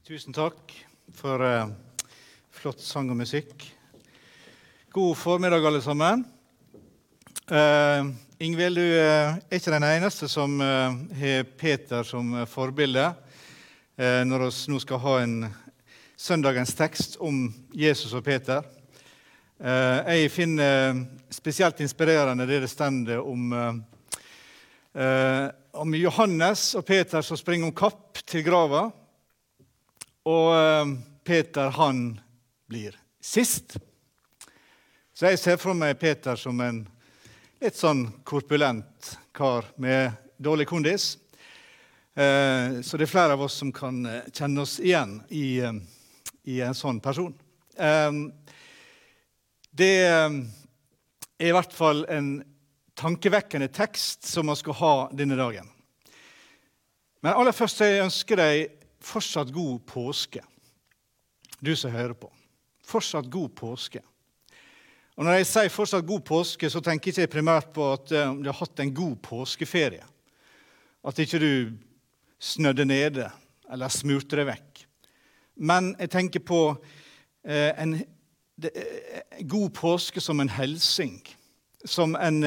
Tusen takk for eh, flott sang og musikk. God formiddag, alle sammen. Eh, Ingvild, du eh, er ikke den eneste som eh, har Peter som eh, forbilde når vi nå skal ha en søndagens tekst om Jesus og Peter. Jeg finner spesielt inspirerende det det står om, om Johannes og Peter som springer om kapp til grava. Og eh, Peter, han blir sist. Så jeg ser for meg Peter som en litt sånn korpulent kar med dårlig kondis. Eh, så det er flere av oss som kan eh, kjenne oss igjen i, i en sånn person. Det er i hvert fall en tankevekkende tekst som man skal ha denne dagen. Men aller først jeg ønsker deg fortsatt god påske, du som hører på. Fortsatt god påske. Og Når jeg sier fortsatt god påske, så tenker jeg ikke primært på at eh, du har hatt en god påskeferie. At ikke du snødde nede eller smurte deg vekk. Men jeg tenker på eh, en eh, god påske som en helsing. Som en,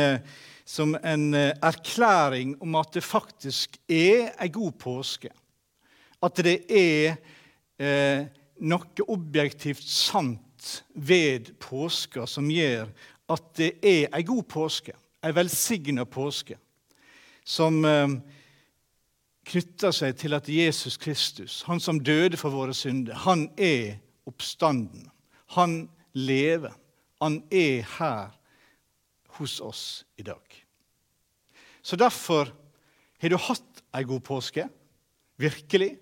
som en erklæring om at det faktisk er en god påske. At det er eh, noe objektivt sant ved påska som gjør at det er ei god påske, ei velsigna påske, som eh, knytter seg til at Jesus Kristus, han som døde for våre synder, han er oppstanden. Han lever. Han er her hos oss i dag. Så derfor har du hatt ei god påske. Virkelig.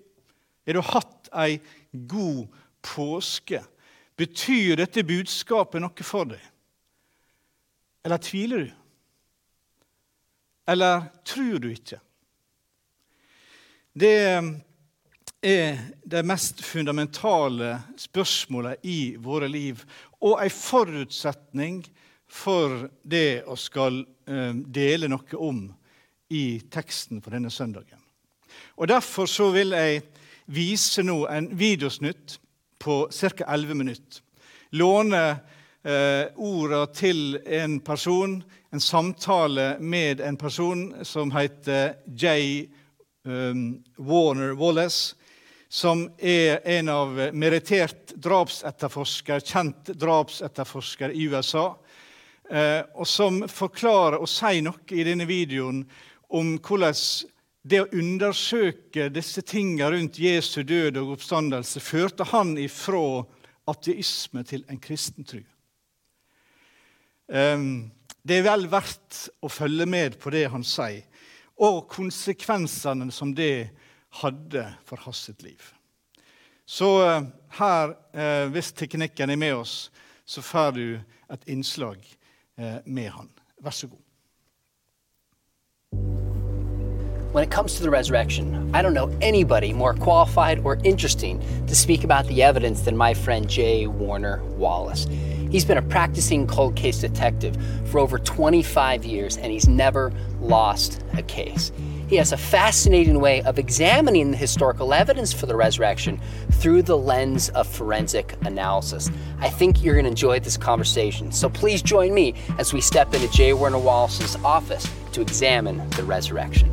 Har du hatt ei god påske? Betyr dette budskapet noe for deg? Eller tviler du? Eller tror du ikke? Det er de mest fundamentale spørsmålene i våre liv, og en forutsetning for det å skal eh, dele noe om i teksten på denne søndagen. Og Derfor så vil jeg vise nå en videosnutt på ca. 11 minutter. Låne eh, orda til en person, en samtale med en person som heter J. Um, Warner Wallace, som er en av merittert drapsetterforsker, kjent drapsetterforsker i USA, eh, og som forklarer og sier noe i denne videoen om hvordan det å undersøke disse tingene rundt Jesu død og oppstandelse førte han ifra ateisme til en kristen tro. Um, det er vel verdt å følge med på det han sier, og konsekvensene som det hadde for hans liv. Så uh, her, uh, hvis teknikken er med oss, så får du et innslag uh, med han. Vær så god. When it comes to the resurrection, I don't know anybody more qualified or interesting to speak about the evidence than my friend Jay Warner Wallace. He's been a practicing cold case detective for over 25 years and he's never lost a case. He has a fascinating way of examining the historical evidence for the resurrection through the lens of forensic analysis. I think you're going to enjoy this conversation. So please join me as we step into Jay Warner Wallace's office to examine the resurrection.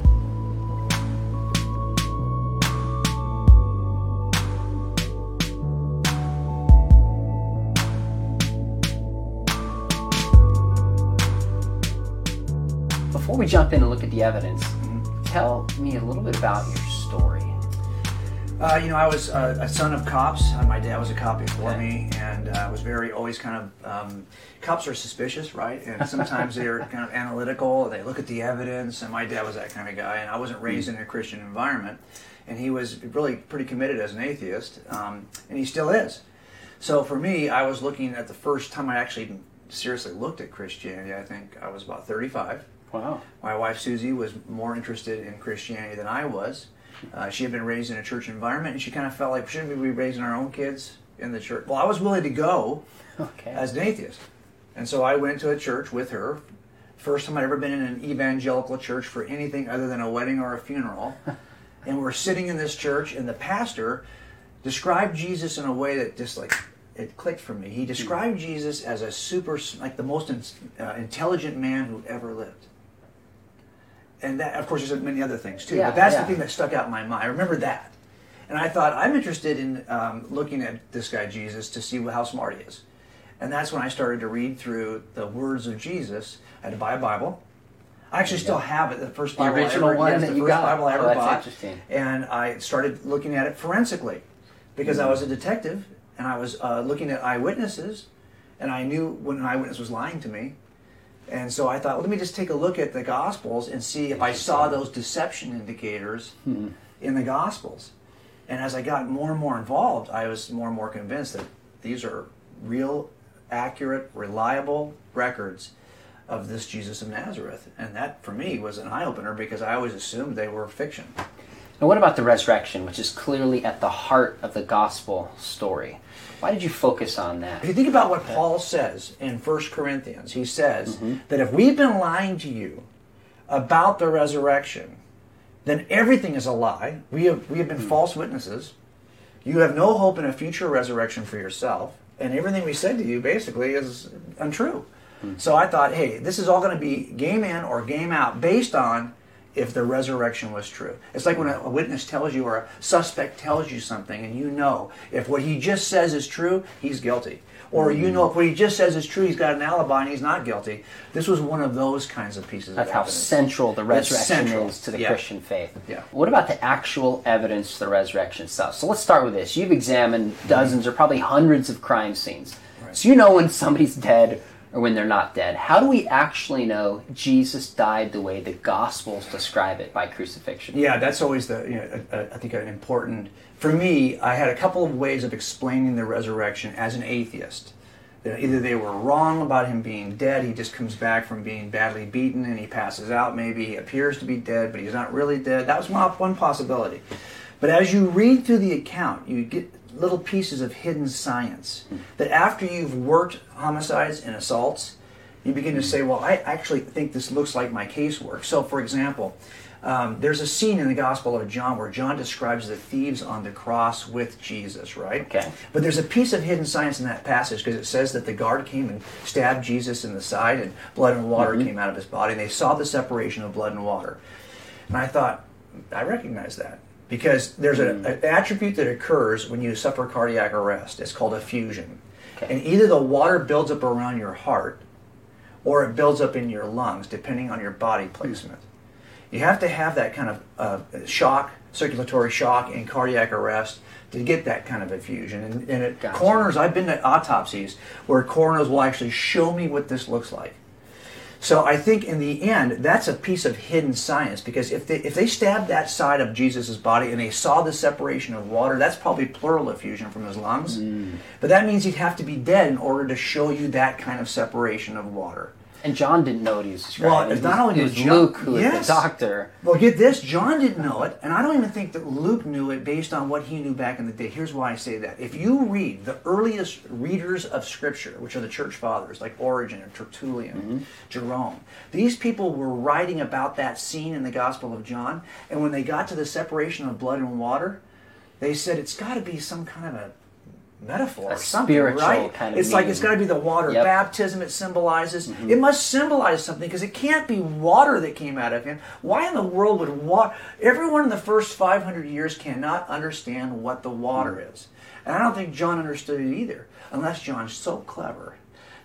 We jump in and look at the evidence, tell me a little bit about your story. Uh, you know, I was uh, a son of cops. Uh, my dad was a cop before Okay. me, and uh, was very always kind of. Um, cops are suspicious, right? And sometimes they're kind of analytical. They look at the evidence, and my dad was that kind of guy. And I wasn't raised in a Christian environment, and he was really pretty committed as an atheist, um, and he still is. So for me, I was looking at the first time I actually seriously looked at Christianity. I think I was about 35. Wow. My wife Susie was more interested in Christianity than I was. Uh, she had been raised in a church environment, and she kind of felt like, shouldn't we be raising our own kids in the church? Well, I was willing to go Okay. as an atheist. And so I went to a church with her. First time I'd ever been in an evangelical church for anything other than a wedding or a funeral. and we're sitting in this church, and the pastor described Jesus in a way that just like it clicked for me. He described Jesus as a super, like the most in, uh, intelligent man who ever lived. And that, of course, there's many other things too. Yeah, but that's yeah. the thing that stuck out in my mind. I remember that, and I thought I'm interested in um, looking at this guy Jesus to see how smart he is. And that's when I started to read through the words of Jesus. I had to buy a Bible. I actually still have it. The first The Bible original I ever, one yes, that the you first got. Bible I Oh, ever that's bought. interesting. And I started looking at it forensically because I was a detective and I was uh, looking at eyewitnesses, and I knew when an eyewitness was lying to me. And so I thought, well, let me just take a look at the Gospels and see if I saw those deception indicators hmm. in the Gospels. And as I got more and more involved, I was more and more convinced that these are real, accurate, reliable records of this Jesus of Nazareth. And that, for me, was an eye opener because I always assumed they were fiction. And what about the resurrection, which is clearly at the heart of the gospel story? Why did you focus on that? If you think about what Paul says in 1 Corinthians, he says mm-hmm. that if we've been lying to you about the resurrection, then everything is a lie. We have, we have been mm-hmm. false witnesses. You have no hope in a future resurrection for yourself, and everything we said to you basically is untrue. Mm-hmm. So I thought, hey, this is all going to be game in or game out based on if the resurrection was true. It's like when a, a witness tells you or a suspect tells you something, and you know if what he just says is true, he's guilty. Or you hmm. know if what he just says is true, he's got an alibi and he's not guilty. This was one of those kinds of pieces That's of how evidence. central the resurrection central. is to the Yeah. Christian faith. Yeah. What about the actual evidence to the resurrection itself? So let's start with this. You've examined dozens or probably hundreds of crime scenes. Right. So you know when somebody's dead or when they're not dead. How do we actually know Jesus died the way the Gospels describe it by crucifixion? Yeah, that's always the you know, I think an important. For me, I had a couple of ways of explaining the resurrection as an atheist. That either they were wrong about him being dead, he just comes back from being badly beaten and he passes out. Maybe he appears to be dead, but he's not really dead. That was my, one possibility. But as you read through the account, you get little pieces of hidden science that after you've worked homicides and assaults, you begin to say, well, I actually think this looks like my casework. So, for example, um, there's a scene in the Gospel of John where John describes the thieves on the cross with Jesus, right? Okay. But there's a piece of hidden science in that passage because it says that the guard came and stabbed Jesus in the side and blood and water came out of his body and they saw the separation of blood and water. And I thought, I recognize that because there's a- an attribute that occurs when you suffer cardiac arrest. It's called effusion. Okay. And either the water builds up around your heart or it builds up in your lungs, depending on your body placement. You have to have that kind of uh, shock, circulatory shock, and cardiac arrest to get that kind of effusion. And, and at Gotcha. coroners, I've been to autopsies where coroners will actually show me what this looks like. So I think in the end, that's a piece of hidden science because if they if they stabbed that side of Jesus' body and they saw the separation of water, that's probably pleural effusion from his lungs. Mm. But that means he'd have to be dead in order to show you that kind of separation of water. And John didn't know what he was describing. Well, it's not only it was John- Luke who was the doctor. Well, get this, John didn't know it, and I don't even think that Luke knew it based on what he knew back in the day. Here's why I say that. If you read the earliest readers of Scripture, which are the church fathers like Origen or Tertullian, mm-hmm. Jerome, these people were writing about that scene in the Gospel of John, and when they got to the separation of blood and water, they said it's got to be some kind of a metaphor A or something, spiritual right? kind of it's like it's got to be the water Yep. baptism it symbolizes. Mm-hmm. It must symbolize something because it can't be water that came out of him. Why in the world would water? Everyone in the first 500 years cannot understand what the water mm. is. And I don't think John understood it either, unless John's so clever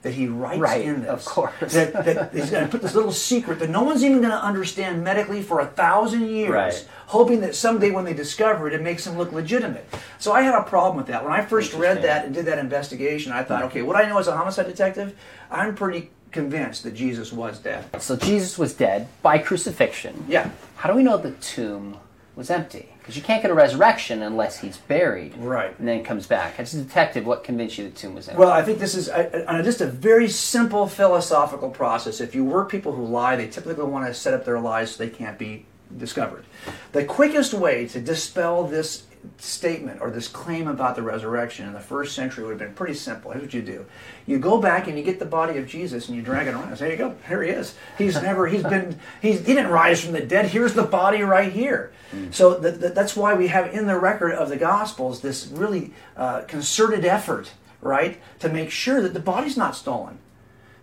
that he writes Right, in this. of course. That, that he's going to put this little secret that no one's even going to understand medically for a thousand years Right. hoping that someday when they discover it, it makes them look legitimate. So I had a problem with that. When I first read that and did that investigation, I thought, hmm. okay, what I know as a homicide detective, I'm pretty convinced that Jesus was dead. So Jesus was dead by crucifixion. Yeah. How do we know the tomb was empty? Because you can't get a resurrection unless he's buried. Right. And then comes back. As a detective, what convinced you the tomb was empty? Well, I think this is uh, uh, just a very simple philosophical process. If you work people who lie, they typically want to set up their lies so they can't be discovered. The quickest way to dispel this statement or this claim about the resurrection in the first century would have been pretty simple. Here's what you do: you go back and you get the body of Jesus and you drag it around. There you go. Here he is. He's never. He's been. He's, he didn't rise from the dead. Here's the body right here. Mm. So that's why we have in the record of the Gospels this really uh, concerted effort, right, to make sure that the body's not stolen.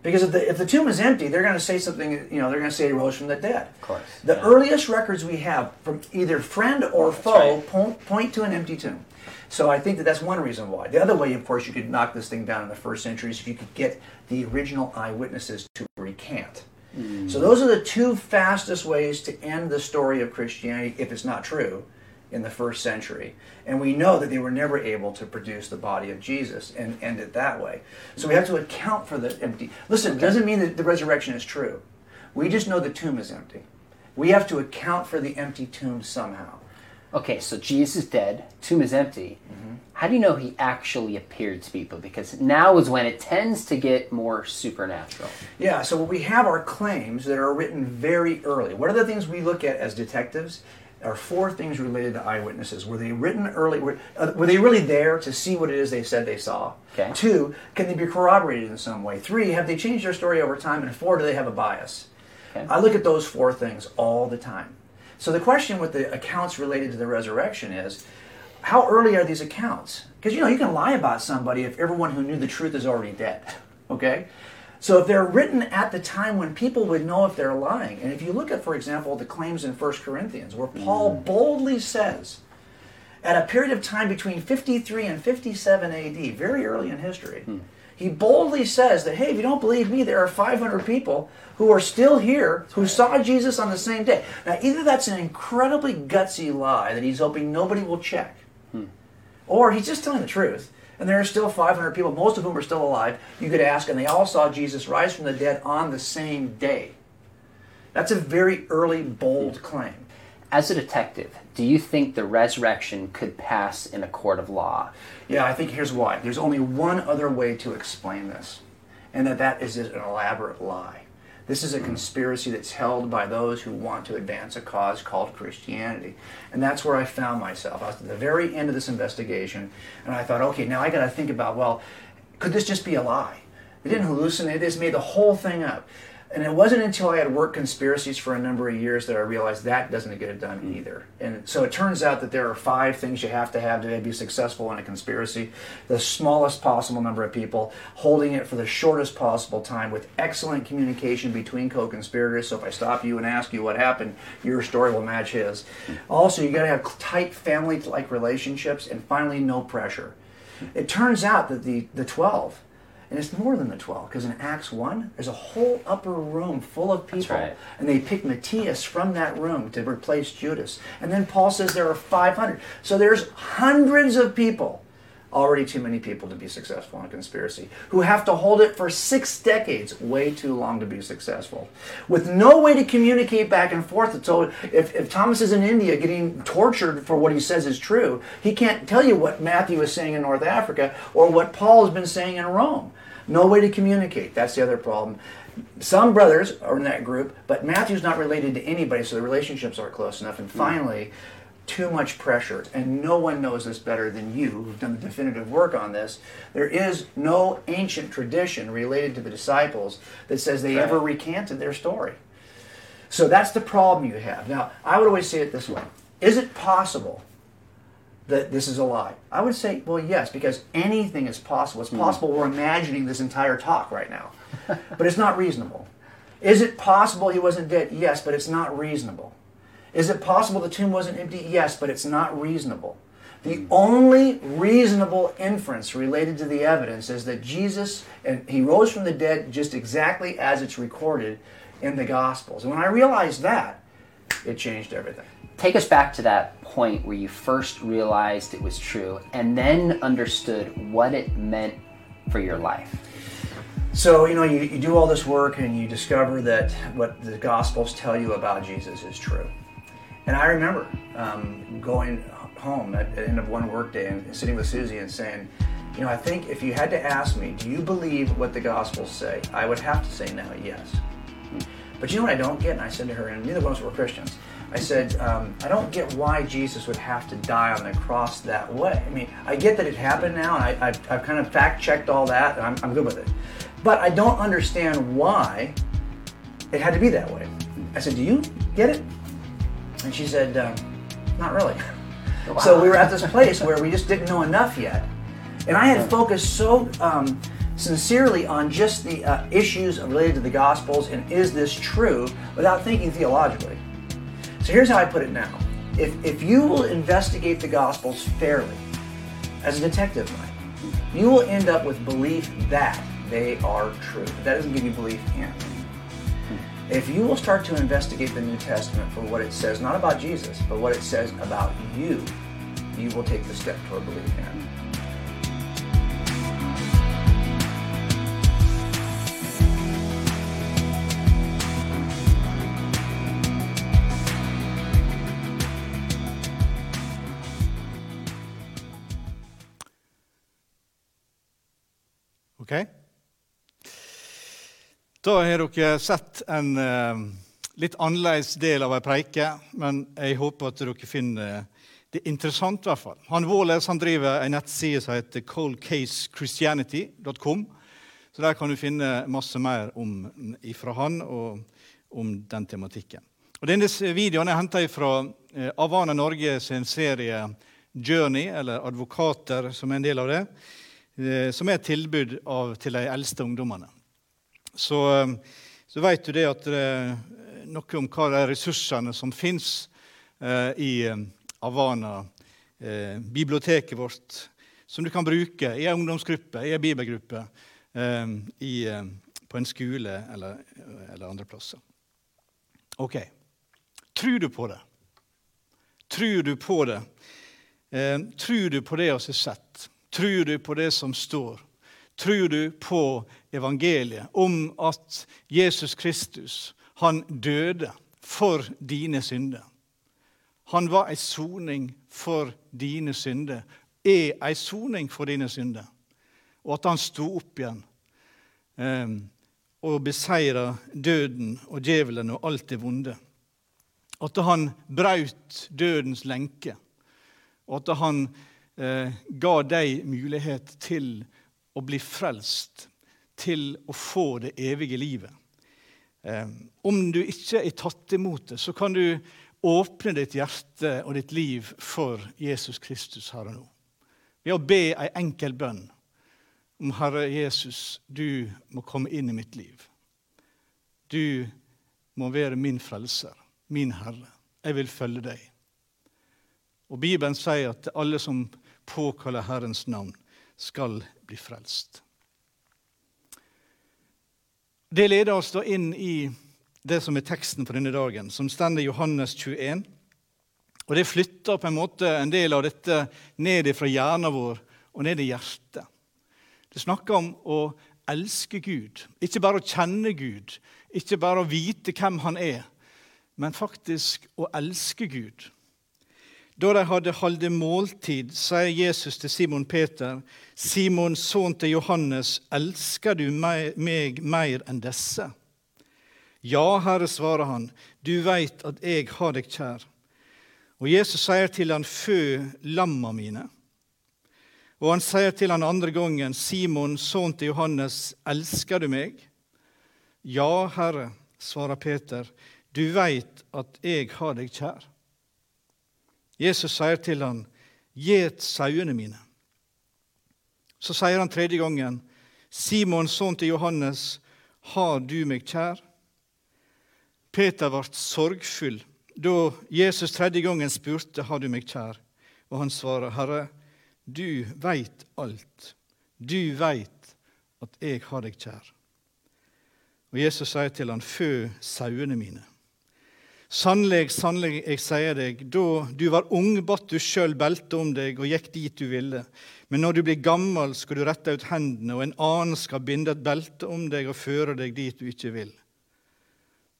Because if the, if the tomb is empty, they're going to say something, you know, they're going to say he rose from the dead. Of course. The yeah. earliest records we have from either friend or foe right. point, point to an empty tomb. So I think that that's one reason why. The other way, of course, you could knock this thing down in the first century is if you could get the original eyewitnesses to recant. Mm. So those are the two fastest ways to end the story of Christianity if it's not true in the first century. And we know that they were never able to produce the body of Jesus and end it that way. So we have to account for the empty. Listen, it doesn't mean that the resurrection is true. We just know the tomb is empty. We have to account for the empty tomb somehow. Okay, so Jesus is dead, tomb is empty. Mm-hmm. How do you know he actually appeared to people? Because now is when it tends to get more supernatural. Yeah, so we have our claims that are written very early. What are the things we look at as detectives? Are four things related to eyewitnesses. Were they written early? Were, uh, were, they really there to see what it is they said they saw? Okay. Two, can they be corroborated in some way? Three, have they changed their story over time? And four, do they have a bias? Okay. I look at those four things all the time. So the question with the accounts related to the resurrection is, how early are these accounts? Because you know you can lie about somebody if everyone who knew the truth is already dead. Okay, so if they're written at the time when people would know if they're lying, and if you look at, for example, the claims in 1 Corinthians, where Paul mm. boldly says, at a period of time between 53 and 57 AD, very early in history, mm. he boldly says that, hey, if you don't believe me, there are 500 people who are still here who saw Jesus on the same day. Now, either that's an incredibly gutsy lie that he's hoping nobody will check, mm. or he's just telling the truth and there are still 500 people, most of whom are still alive, you could ask, and they all saw Jesus rise from the dead on the same day. That's a very early, bold claim. As a detective, do you think the resurrection could pass in a court of law? Yeah, I think here's why. There's only one other way to explain this, and that that is an elaborate lie. This is a conspiracy that's held by those who want to advance a cause called Christianity. And that's where I found myself. I was at the very end of this investigation, and I thought, okay, now I got to think about, well, could this just be a lie? They didn't hallucinate, they just made the whole thing up. And it wasn't until I had worked conspiracies for a number of years that I realized that doesn't get it done mm. either. And so it turns out that there are five things you have to have to be successful in a conspiracy. The smallest possible number of people, holding it for the shortest possible time with excellent communication between co-conspirators. So if I stop you and ask you what happened, your story will match his. Mm. Also, you got to have tight family-like relationships and finally no pressure. It turns out that the, the 12 and it's more than the 12, because in Acts 1, there's a whole upper room full of people. Right. And they pick Matthias from that room to replace Judas. And then Paul says there are 500. So there's hundreds of people already too many people to be successful in a conspiracy, who have to hold it for six decades, way too long to be successful, with no way to communicate back and forth. So if, if Thomas is in India getting tortured for what he says is true, he can't tell you what Matthew is saying in North Africa or what Paul has been saying in Rome. No way to communicate. That's the other problem. Some brothers are in that group, but Matthew's not related to anybody, so the relationships aren't close enough. And hmm. finally, too much pressure. And no one knows this better than you, who've done the definitive work on this. There is no ancient tradition related to the disciples that says they right. ever recanted their story. So that's the problem you have. Now, I would always say it this way Is it possible that this is a lie? I would say, well, yes, because anything is possible. It's hmm. possible we're imagining this entire talk right now, but it's not reasonable. Is it possible he wasn't dead? Yes, but it's not reasonable. Is it possible the tomb wasn't empty? Yes, but it's not reasonable. The only reasonable inference related to the evidence is that Jesus and he rose from the dead just exactly as it's recorded in the Gospels. And when I realized that, it changed everything. Take us back to that point where you first realized it was true and then understood what it meant for your life. So, you know, you, you do all this work and you discover that what the Gospels tell you about Jesus is true. And I remember um, going home at the end of one workday and sitting with Susie and saying, you know, I think if you had to ask me, do you believe what the Gospels say? I would have to say now, yes. But you know what I don't get? And I said to her, and neither of us were Christians. I said, um, I don't get why Jesus would have to die on the cross that way. I mean, I get that it happened now, and I, I've, I've kind of fact checked all that, and I'm, I'm good with it. But I don't understand why it had to be that way. I said, Do you get it? And she said, um, Not really. So we were at this place where we just didn't know enough yet. And I had focused so um, sincerely on just the uh, issues related to the Gospels and is this true without thinking theologically. So here's how I put it now. If, if you will investigate the Gospels fairly, as a detective might, you will end up with belief that they are true. But that doesn't give you belief in. If you will start to investigate the New Testament for what it says, not about Jesus, but what it says about you, you will take the step toward believing in. Ok? Da har dere sett en eh, litt annerledes del av ei preike, men jeg håper at dere finner det interessant. i hvert fall. Han Wallace han driver en nettside som heter coldcasechristianity.com. Så Der kan du finne masse mer om, fra han og om den tematikken. Og Denne videoen er henta fra eh, Avana Norge sin serie Journey, eller Advokater, som er en del av det. Eh, som er et tilbud av, til de eldste ungdommene. Så, eh, så vet du det at det er noe om hva de ressursene som fins eh, i Havana, eh, biblioteket vårt, som du kan bruke i en ungdomsgruppe, i en bibelgruppe, eh, i, på en skole eller, eller andre plasser. Ok. Tror du på det? Tror du på det? tror du på det vi har sett? Tror du på det som står? Tror du på evangeliet om at Jesus Kristus, han døde for dine synder? Han var ei soning for dine synder, er ei soning for dine synder. Og at han sto opp igjen eh, og beseira døden og djevelen og alt det vonde. At han brøt dødens lenke, og at han eh, ga deg mulighet til å bli frelst, til å få det evige livet. Eh, om du ikke er tatt imot det, så kan du åpne ditt hjerte og ditt liv for Jesus Kristus her og nå. Ved å be ei enkel bønn om Herre Jesus, du må komme inn i mitt liv. Du må være min frelser, min Herre. Jeg vil følge deg. Og Bibelen sier at alle som påkaller Herrens navn, skal bli frelst. Det leder oss da inn i det som er teksten for denne dagen, som står i Johannes 21. Og Det flytter på en måte en del av dette ned fra hjernen vår og ned i hjertet. Det snakker om å elske Gud, ikke bare å kjenne Gud, ikke bare å vite hvem Han er, men faktisk å elske Gud. Da de hadde holdt måltid, sier Jesus til Simon Peter, Simon, sønn til Johannes, elsker du meg, mer enn disse? Ja, Herre, svarer han, du veit at jeg har deg kjær. Og Jesus sier til han, fø lamma mine. Og han sier til han andre gangen, Simon, sønn til Johannes, elsker du meg? Ja, Herre, svarer Peter, du veit at jeg har deg kjær. Jesus sier til ham, 'Gjet sauene mine'. Så sier han tredje gangen, 'Simon, sønn til Johannes, har du meg kjær?' Peter ble sorgfull da Jesus tredje gangen spurte, 'Har du meg kjær?' Og han svarer, 'Herre, du veit alt. Du veit at jeg har deg kjær.' Og Jesus sier til han, 'Fø sauene mine'. Sannelig, sannelig, jeg sier deg, da du var ung, batt du sjøl belte om deg og gikk dit du ville. Men når du blir gammel, skal du rette ut hendene, og en annen skal binde et belte om deg og føre deg dit du ikke vil.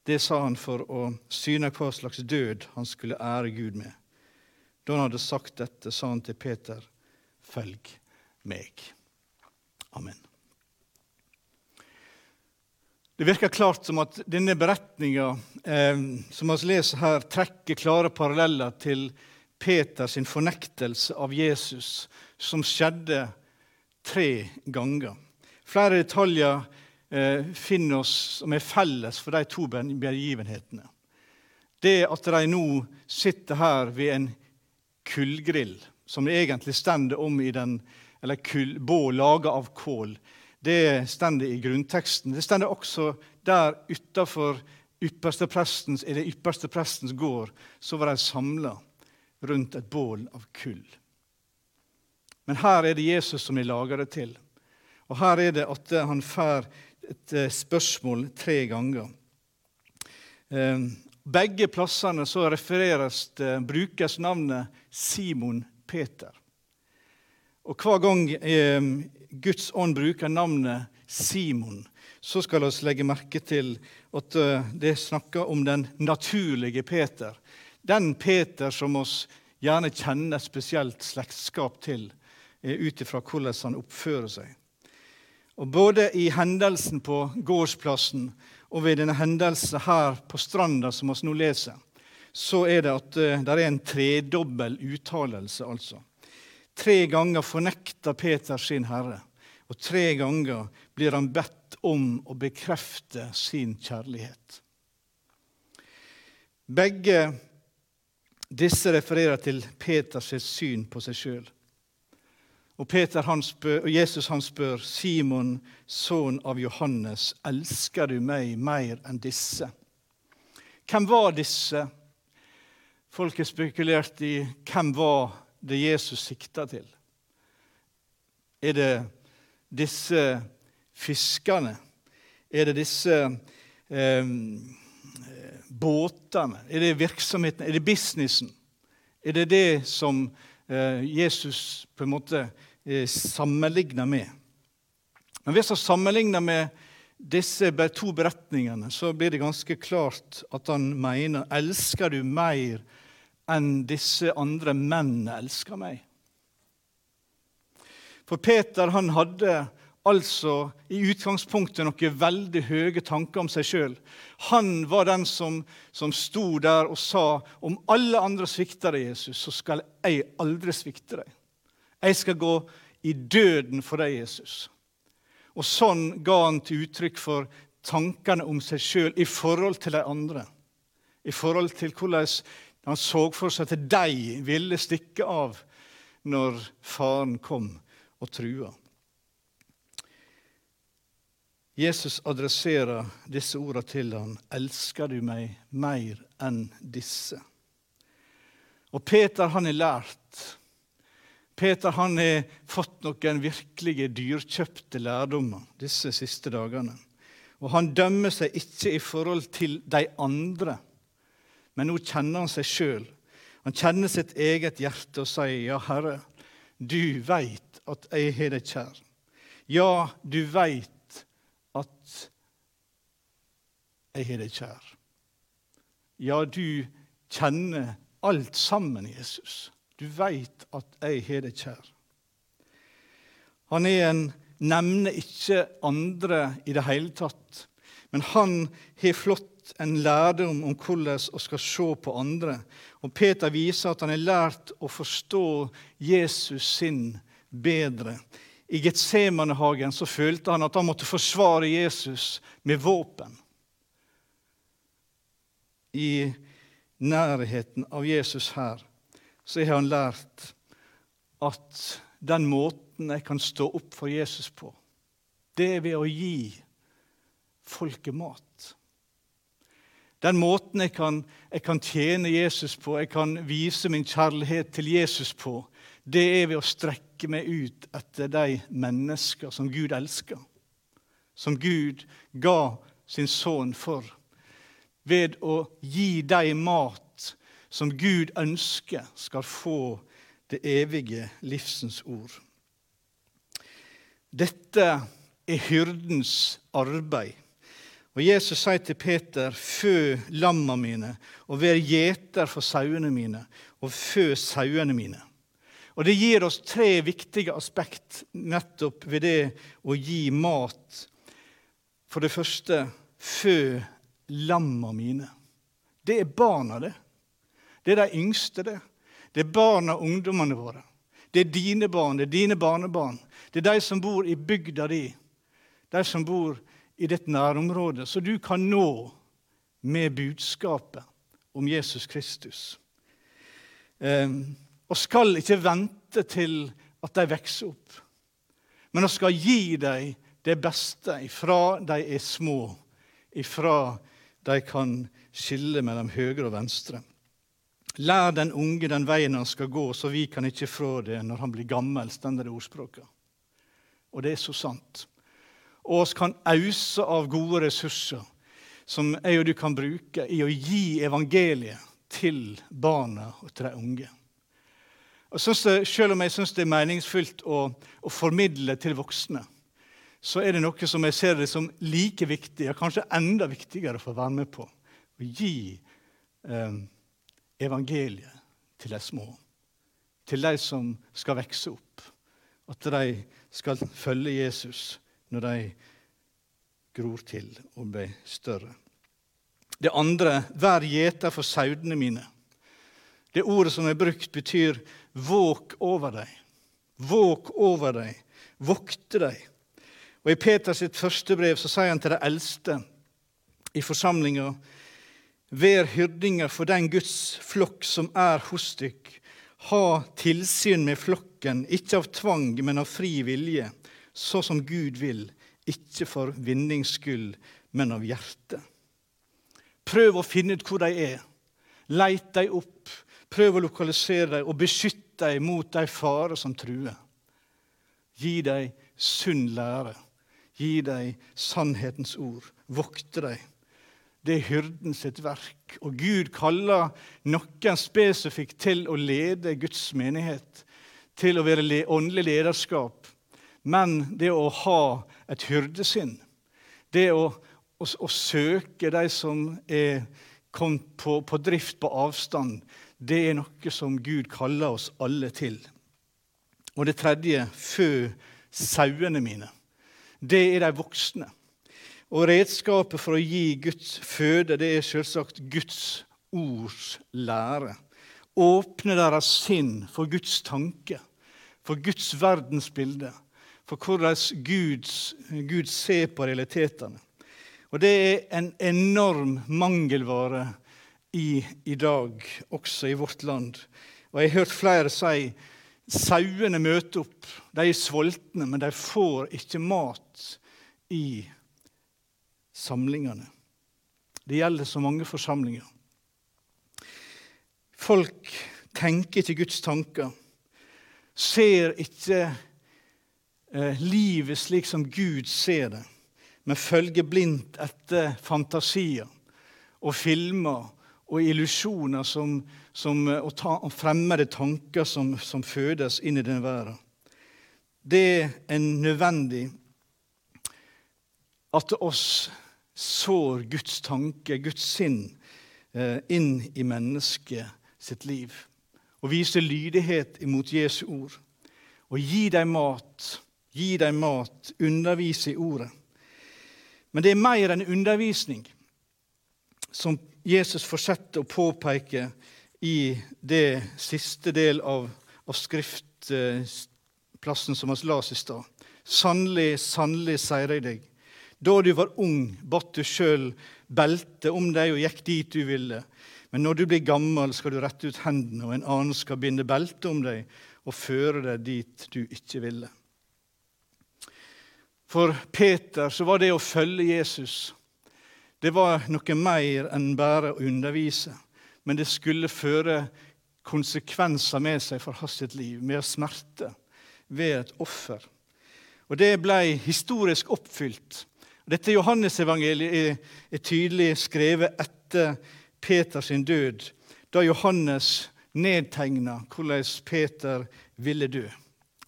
Det sa han for å syne hva slags død han skulle ære Gud med. Da han hadde sagt dette, sa han til Peter, følg meg. Amen. Det virker klart som at denne beretninga eh, som vi leser her, trekker klare paralleller til Peters fornektelse av Jesus, som skjedde tre ganger. Flere detaljer eh, finner oss som er felles for de to begivenhetene. Det at de nå sitter her ved en kullgrill, som egentlig står om i den, eller kull, bål laga av kål, det står i grunnteksten. Det står også der utafor yppersteprestens, i det ypperste prestens gård, så var de samla rundt et bål av kull. Men her er det Jesus som er laga det til. Og her er det at han får et eh, spørsmål tre ganger. Eh, begge plassene så refereres det, brukes navnet Simon Peter. Og hver gang eh, Guds ånd bruker navnet Simon, så skal vi legge merke til at det snakker om den naturlige Peter. Den Peter som oss gjerne kjenner et spesielt slektskap til ut ifra hvordan han oppfører seg. Og Både i hendelsen på gårdsplassen og ved denne hendelsen her på stranda, som vi nå leser, så er det at uh, det er en tredobbel uttalelse. altså. Tre ganger fornekter Peter sin herre, og tre ganger blir han bedt om å bekrefte sin kjærlighet. Begge disse refererer til Peters syn på seg sjøl. Og, og Jesus han spør Simon, sønn av Johannes, elsker du meg mer enn disse? Hvem var disse? Folk har spekulert i hvem var det Jesus sikter til. Er det disse fiskerne? Er det disse eh, båtene? Er det virksomheten? Er det businessen? Er det det som eh, Jesus på en måte Eh, sammenligna med. Men hvis han sammenligner med disse to beretningene, så blir det ganske klart at han mener elsker du mer enn disse andre mennene elsker meg. For Peter han hadde altså i utgangspunktet noen veldig høye tanker om seg sjøl. Han var den som, som sto der og sa om alle andre svikter deg, Jesus, så skal jeg aldri svikte deg. Jeg skal gå i døden for deg, Jesus. Og sånn ga han til uttrykk for tankene om seg sjøl i forhold til de andre. I forhold til hvordan han så for seg at de ville stikke av når faren kom og trua. Jesus adresserer disse ordene til han. 'Elsker du meg mer enn disse?' Og Peter han er lært Peter han har fått noen virkelige dyrkjøpte lærdommer disse siste dagene. Og han dømmer seg ikke i forhold til de andre, men nå kjenner han seg sjøl. Han kjenner sitt eget hjerte og sier, 'Ja, Herre, du veit at jeg har deg kjær.' Ja, du veit at jeg har deg kjær. Ja, du kjenner alt sammen, Jesus. Du veit at jeg har deg kjær. Han er en nevner ikke andre i det hele tatt, men han har flott en lærdom om hvordan vi skal se på andre. Og Peter viser at han har lært å forstå Jesus sin bedre. I Getsemanehagen så følte han at han måtte forsvare Jesus med våpen. I nærheten av Jesus her så har han lært at den måten jeg kan stå opp for Jesus på, det er ved å gi folket mat. Den måten jeg kan, jeg kan, tjene Jesus på, jeg kan vise min kjærlighet til Jesus på, det er ved å strekke meg ut etter de mennesker som Gud elsker. Som Gud ga sin sønn for. Ved å gi dem mat som Gud ønsker skal få det evige livsens ord. Dette er hyrdens arbeid. Og Jesus sier til Peter, 'Fø lamma mine, og vær gjeter for sauene mine, og fø sauene mine.' Og Det gir oss tre viktige aspekt nettopp ved det å gi mat. For det første fø lamma mine. Det er barna, det. Det er de yngste, det. Det er barna og ungdommene våre. Det er dine barn, det er dine barnebarn. Det er de som bor i bygda di, de som bor i ditt nærområde, så du kan nå med budskapet om Jesus Kristus. Um, og skal ikke vente til at de vokser opp, men vi skal gi dem det beste ifra de er små, ifra de kan skille mellom høyre og venstre. Lær den unge den veien han skal gå, så vi kan ikke fra det når han blir gammel, stender det ordspråket. Og det er så sant. Og oss kan ause av gode ressurser som jeg og du kan bruke i å gi evangeliet til barna og til de unge. Og det, Selv om jeg syns det er meningsfylt å, å, formidle til voksne, så er det noe som jeg ser det som like viktig, og kanskje enda viktigere å være med på. Å gi eh, evangeliet til de små, til de som skal vokse opp. At de skal følge Jesus når de gror til og blir større. Det andre vær gjeter for sauene mine. Det ordet som er brukt, betyr våk over dem. Våk over dem. Vokte dem. Og I Peters første brev så sier han til de eldste i forsamlinga Vær hyrdinger for den Guds flokk som er hos dykk. Ha tilsyn med flokken, ikke av tvang, men av fri vilje, så som Gud vil, ikke for vinnings skyld, men av hjertet. Prøv å finne ut hvor de er. Leit dem opp. Prøv å lokalisere dem og beskytte dem mot de farer som truer. Gi dem sunn lære. Gi dem sannhetens ord. Vokte dem. Det er hyrden sitt verk. Og Gud kaller noen spesifikt til å lede Guds menighet, til å være åndelig lederskap. Men det å ha et hyrdesinn, det å, å, å søke de som er kommet på, på drift på avstand, det er noe som Gud kaller oss alle til. Og det tredje fø sauene mine. Det er de voksne. Og redskapet for å gi Guds føde det er selvsagt Guds ords lære. Åpne deres sinn for Guds tanke, for Guds verdensbilde, for hvordan Guds, Gud ser på realitetene. Og Det er en enorm mangelvare i, i dag, også i vårt land. Og Jeg har hørt flere si sauene møter opp. De er sultne, men de får ikke mat i samlingene. Det gjelder så mange forsamlinger. Folk tenker ikke Guds tanker, ser ikke livet slik som Gud ser det, men følger blindt etter fantasier og filmer og illusjoner som, som, eh, og, ta, og, fremmede tanker som, som fødes inn i denne verden. Det er nødvendig at oss sår Guds tanke, Guds sinn, eh, inn i mennesket sitt liv. Og viser lydighet imot Jesu ord. Og gi dem mat, gi dem mat, undervise i ordet. Men det er mer enn undervisning, som Jesus fortsetter å påpeke i det siste del av, av skriftplassen som vi las i stad. Sannelig, sannelig, sier jeg deg, da du var ung, batt du sjøl belte om deg og gikk dit du ville. Men når du blir gammel, skal du rette ut hendene, og en annen skal binde belte om deg og føre deg dit du ikke ville. For Peter så var det å følge Jesus det var noe mer enn bare å undervise. Men det skulle føre konsekvenser med seg for hans liv, med smerte, ved et offer. Og det ble historisk oppfylt dette Johannesevangeliet er, er tydelig skrevet etter Peters død, da Johannes nedtegna hvordan Peter ville dø.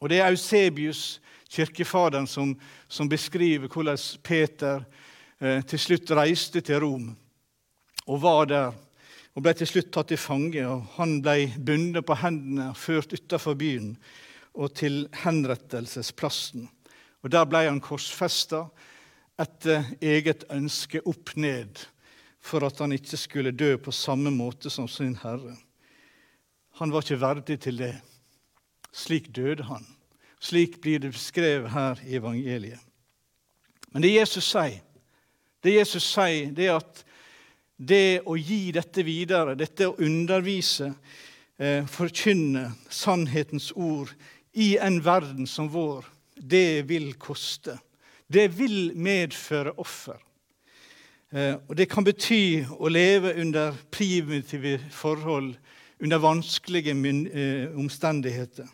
Og Det er Eusebius, kirkefaderen, som, som beskriver hvordan Peter eh, til slutt reiste til Rom og var der. Og ble til slutt tatt til fange. og Han ble bundet på hendene og ført utenfor byen og til henrettelsesplassen. Og Der ble han korsfesta etter eget ønske opp ned for at han ikke skulle dø på samme måte som sin herre. Han var ikke verdig til det. Slik døde han. Slik blir det beskrevet her i evangeliet. Men det Jesus sier, det Jesus sier, det er at det å gi dette videre, dette å undervise, eh, forkynne sannhetens ord i en verden som vår, det vil koste. Det vil medføre offer. Eh, og det kan bety å leve under primitive forhold, under vanskelige eh, omstendigheter.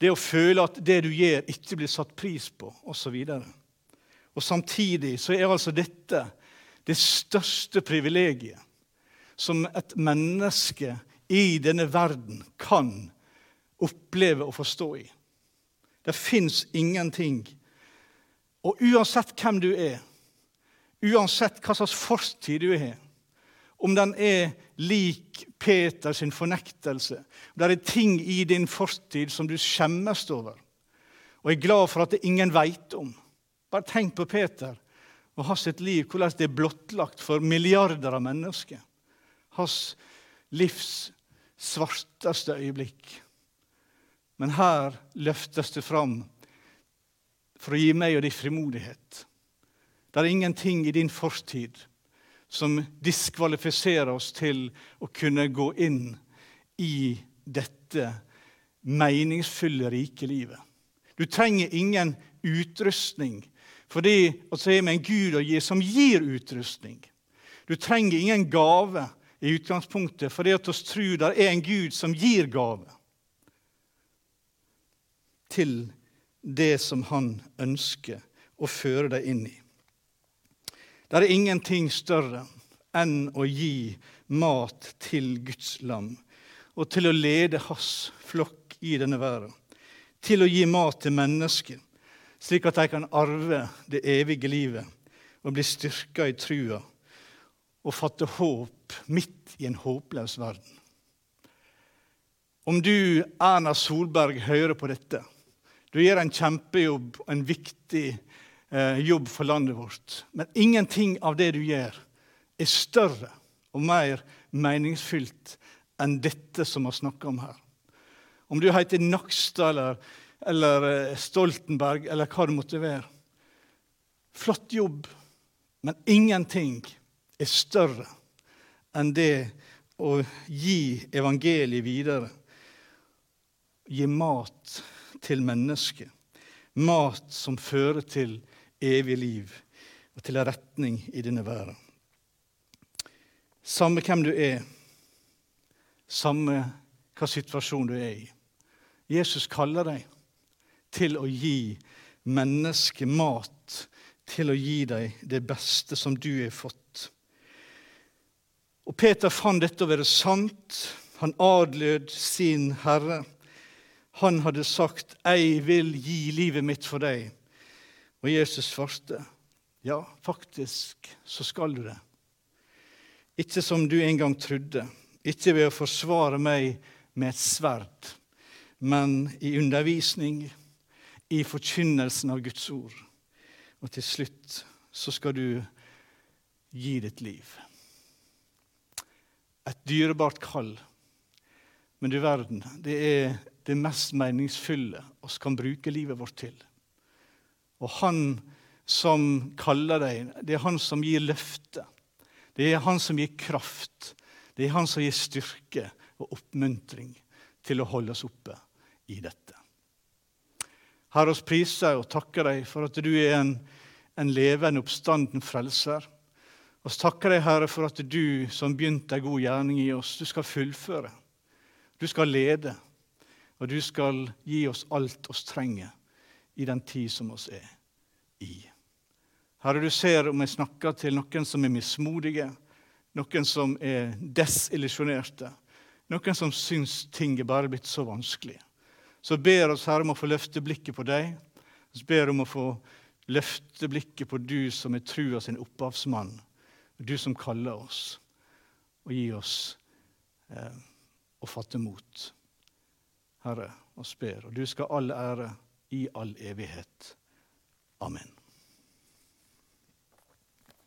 Det å føle at det du gjør, ikke blir satt pris på, osv. Og, og samtidig så er altså dette det største privilegiet som et menneske i denne verden kan oppleve og forstå i. Det fins ingenting. Og uansett hvem du er, uansett hva slags fortid du har, om den er lik Peters fornektelse, om det er ting i din fortid som du skjemmes over og er glad for at det ingen veit om Bare tenk på Peter og hans liv, hvordan det er blottlagt for milliarder av mennesker. Hans livs svarteste øyeblikk. Men her løftes det fram for å gi meg og deg frimodighet. Det er ingenting i din fortid som diskvalifiserer oss til å kunne gå inn i dette meningsfulle, rike livet. Du trenger ingen utrustning fordi at vi med en Gud å gi som gir utrustning. Du trenger ingen gave i utgangspunktet fordi at vi tror det er en Gud som gir gave til det som han ønsker å føre deg inn i. Det er ingenting større enn å gi mat til Guds lam og til å lede hans flokk i denne verden. Til å gi mat til mennesker slik at de kan arve det evige livet og bli styrka i trua og fatte håp midt i en håpløs verden. Om du, Erna Solberg, hører på dette Du gjør en kjempejobb, og en viktig eh, jobb for landet vårt. Men ingenting av det du gjør, er større og mer meningsfylt enn dette som vi har snakka om her. Om du heter Nakstad eller eller eh, Stoltenberg eller hva det måtte være. Flott jobb, men ingenting er større enn det å gi evangeliet videre. Gi mat til mennesket. Mat som fører til evig liv og til en retning i denne verden. Samme hvem du er, samme hva situasjon du er i. Jesus kaller deg til å gi mennesket mat, til å gi deg det beste som du har fått. Og Peter fant dette å være sant. Han adlød sin herre. Han hadde sagt, 'Jeg vil gi livet mitt for deg'. Og Jesus svarte, 'Ja, faktisk så skal du det.' Ikke som du en gang trodde, ikke ved å forsvare meg med et sverd, men i undervisning i forkynnelsen av Guds ord. Og til slutt så skal du gi ditt liv. Et dyrebart kall. Men du verden, det er det mest meningsfulle oss kan bruke livet vårt til. Og han som kaller deg, det er han som gir løfte. Det er han som gir kraft. Det er han som gir styrke og oppmuntring til å holde oss oppe i dette. Herre, oss priser og takker deg for at du er en, en levende, oppstanden frelser. Vi takker deg, Herre, for at du som begynte en god gjerning i oss, du skal fullføre. Du skal lede, og du skal gi oss alt oss trenger i den tid som oss er i. Herre, du ser om jeg snakker til noen som er mismodige, noen som er desillusjonerte, noen som syns ting er bare blitt så vanskelig. så ber oss, Herre, om å få løfte blikket på deg. Vi ber om å få løfte blikket på du som er trua sin opphavsmann, du som kaller oss, og gi oss eh, å fatte mot. Herre, og ber, og du skal all ære i all evighet. Amen.